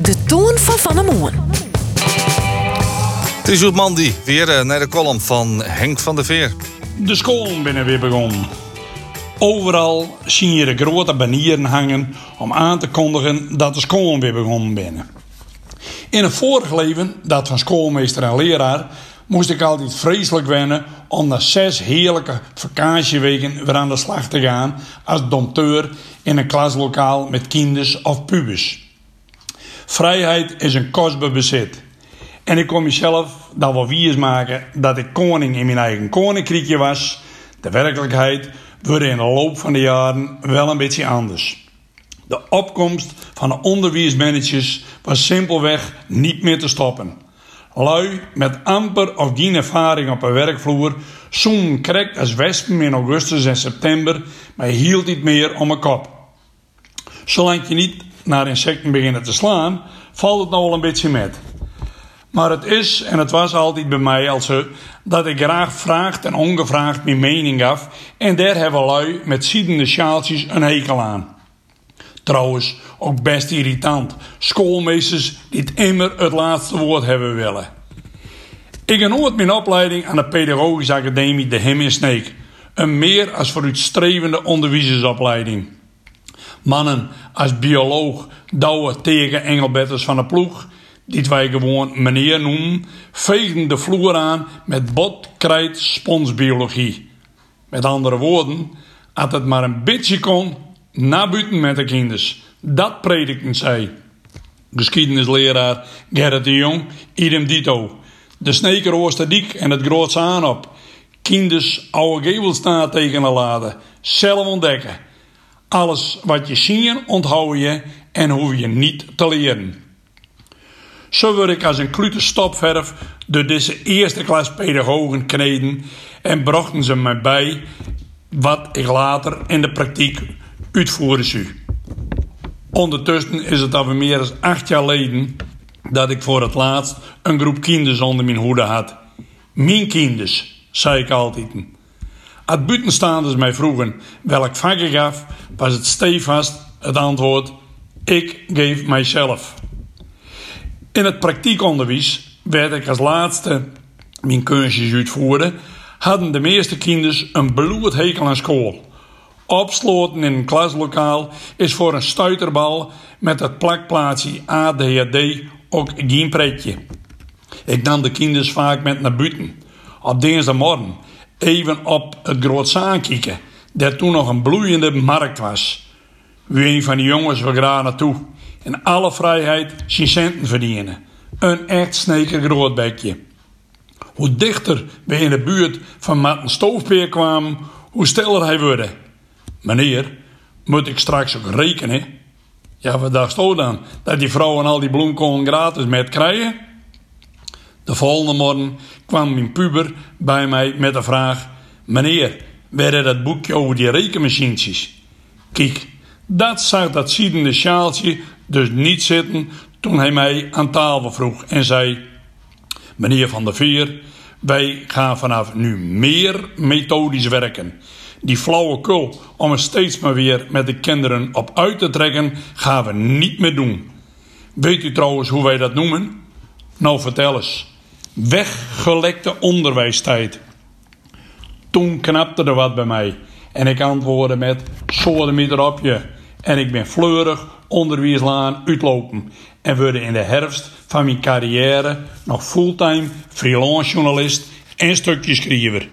De toon van Van der Moon. Het is Mandy, weer eh, naar de column van Henk van der Veer. De scholen binnen weer begonnen. Overal zie je de grote banieren hangen om aan te kondigen dat de scholen weer begonnen binnen. In een vorig leven, dat van schoolmeester en leraar, moest ik altijd vreselijk wennen om na zes heerlijke vakantieweken weer aan de slag te gaan als dompteur in een klaslokaal met kinders of pubers. Vrijheid is een kostbaar bezit. En ik kon mezelf dan wel wiers maken dat ik koning in mijn eigen koninkrijkje was. De werkelijkheid wordt in de loop van de jaren wel een beetje anders. De opkomst van de onderwijsmanagers was simpelweg niet meer te stoppen. Lui met amper of geen ervaring op een werkvloer zoen krekt als wespen in augustus en september, maar hield niet meer om een kop. Zolang je niet naar insecten beginnen te slaan, valt het nou een beetje met. Maar het is en het was altijd bij mij al zo dat ik graag vraagt en ongevraagd mijn mening gaf en daar hebben lui met ziedende sjaaltjes een hekel aan. Trouwens, ook best irritant. Schoolmeesters die het immer het laatste woord hebben willen. Ik genoot mijn opleiding aan de Pedagogische Academie De Hem in. Een meer als vooruitstrevende onderwijzersopleiding. Mannen als bioloog, Douwe tegen Engelbetters van de ploeg, die wij gewoon meneer noemen, vegen de vloer aan met bot, krijt, sponsbiologie. Met andere woorden, als het maar een beetje kon, naar buiten met de kinders. Dat predikten zij. Geschiedenisleraar Gerrit de Jong, idem dito. De Sneker Oosterdiek en het Grootse aan op. Kinders oude gevelstaan tegen de laden. Zelf ontdekken. Alles wat je ziet onthoud je en hoef je niet te leren. Zo word ik als een klute stopverf door deze eerste klas pedagogen kneden en brachten ze mij bij wat ik later in de praktijk uitvoeren zou. Ondertussen is het alweer meer dan acht jaar geleden dat ik voor het laatst een groep kinders onder mijn hoede had. Mijn kinders, zei ik altijd. Als buitenstaanders mij vroegen welk vak ik gaf, was het stevast het antwoord: ik geef mijzelf. In het praktiekonderwijs werd ik als laatste mijn kunstjes uitvoeren, hadden de meeste kinders een bloed hekel aan school. Opsloten in een klaslokaal is voor een stuiterbal met het plakplaatsje ADHD ook geen pretje. Ik nam de kinders vaak met naar buiten. Op dinsdagmorgen even op het groot zaan kijken, dat toen nog een bloeiende markt was. Wie een van die jongens wil graag naartoe. In alle vrijheid zijn centen verdienen. Een echt sneker grootbekje. Hoe dichter we in de buurt van Matten Stoofpeer kwamen, hoe stiller hij wurde. Meneer, moet ik straks ook rekenen? Ja, wat dacht je dan? Dat die vrouwen al die bloemkolen gratis met krijgen? De volgende morgen kwam mijn puber bij mij met de vraag: Meneer, werden dat boekje over die rekenmachientjes? Kijk, dat zag dat ziedende sjaaltje dus niet zitten toen hij mij aan tafel vroeg en zei: Meneer Van der Veer, wij gaan vanaf nu meer methodisch werken. Die flauwekul om er steeds maar weer met de kinderen op uit te trekken, gaan we niet meer doen. Weet u trouwens hoe wij dat noemen? Nou, vertel eens. Weggelekte onderwijstijd. Toen knapte er wat bij mij en ik antwoordde met: Soorten op je. En ik ben fleurig onderwijslaan uitlopen en worden in de herfst van mijn carrière nog fulltime freelance journalist en stukjeschrijver.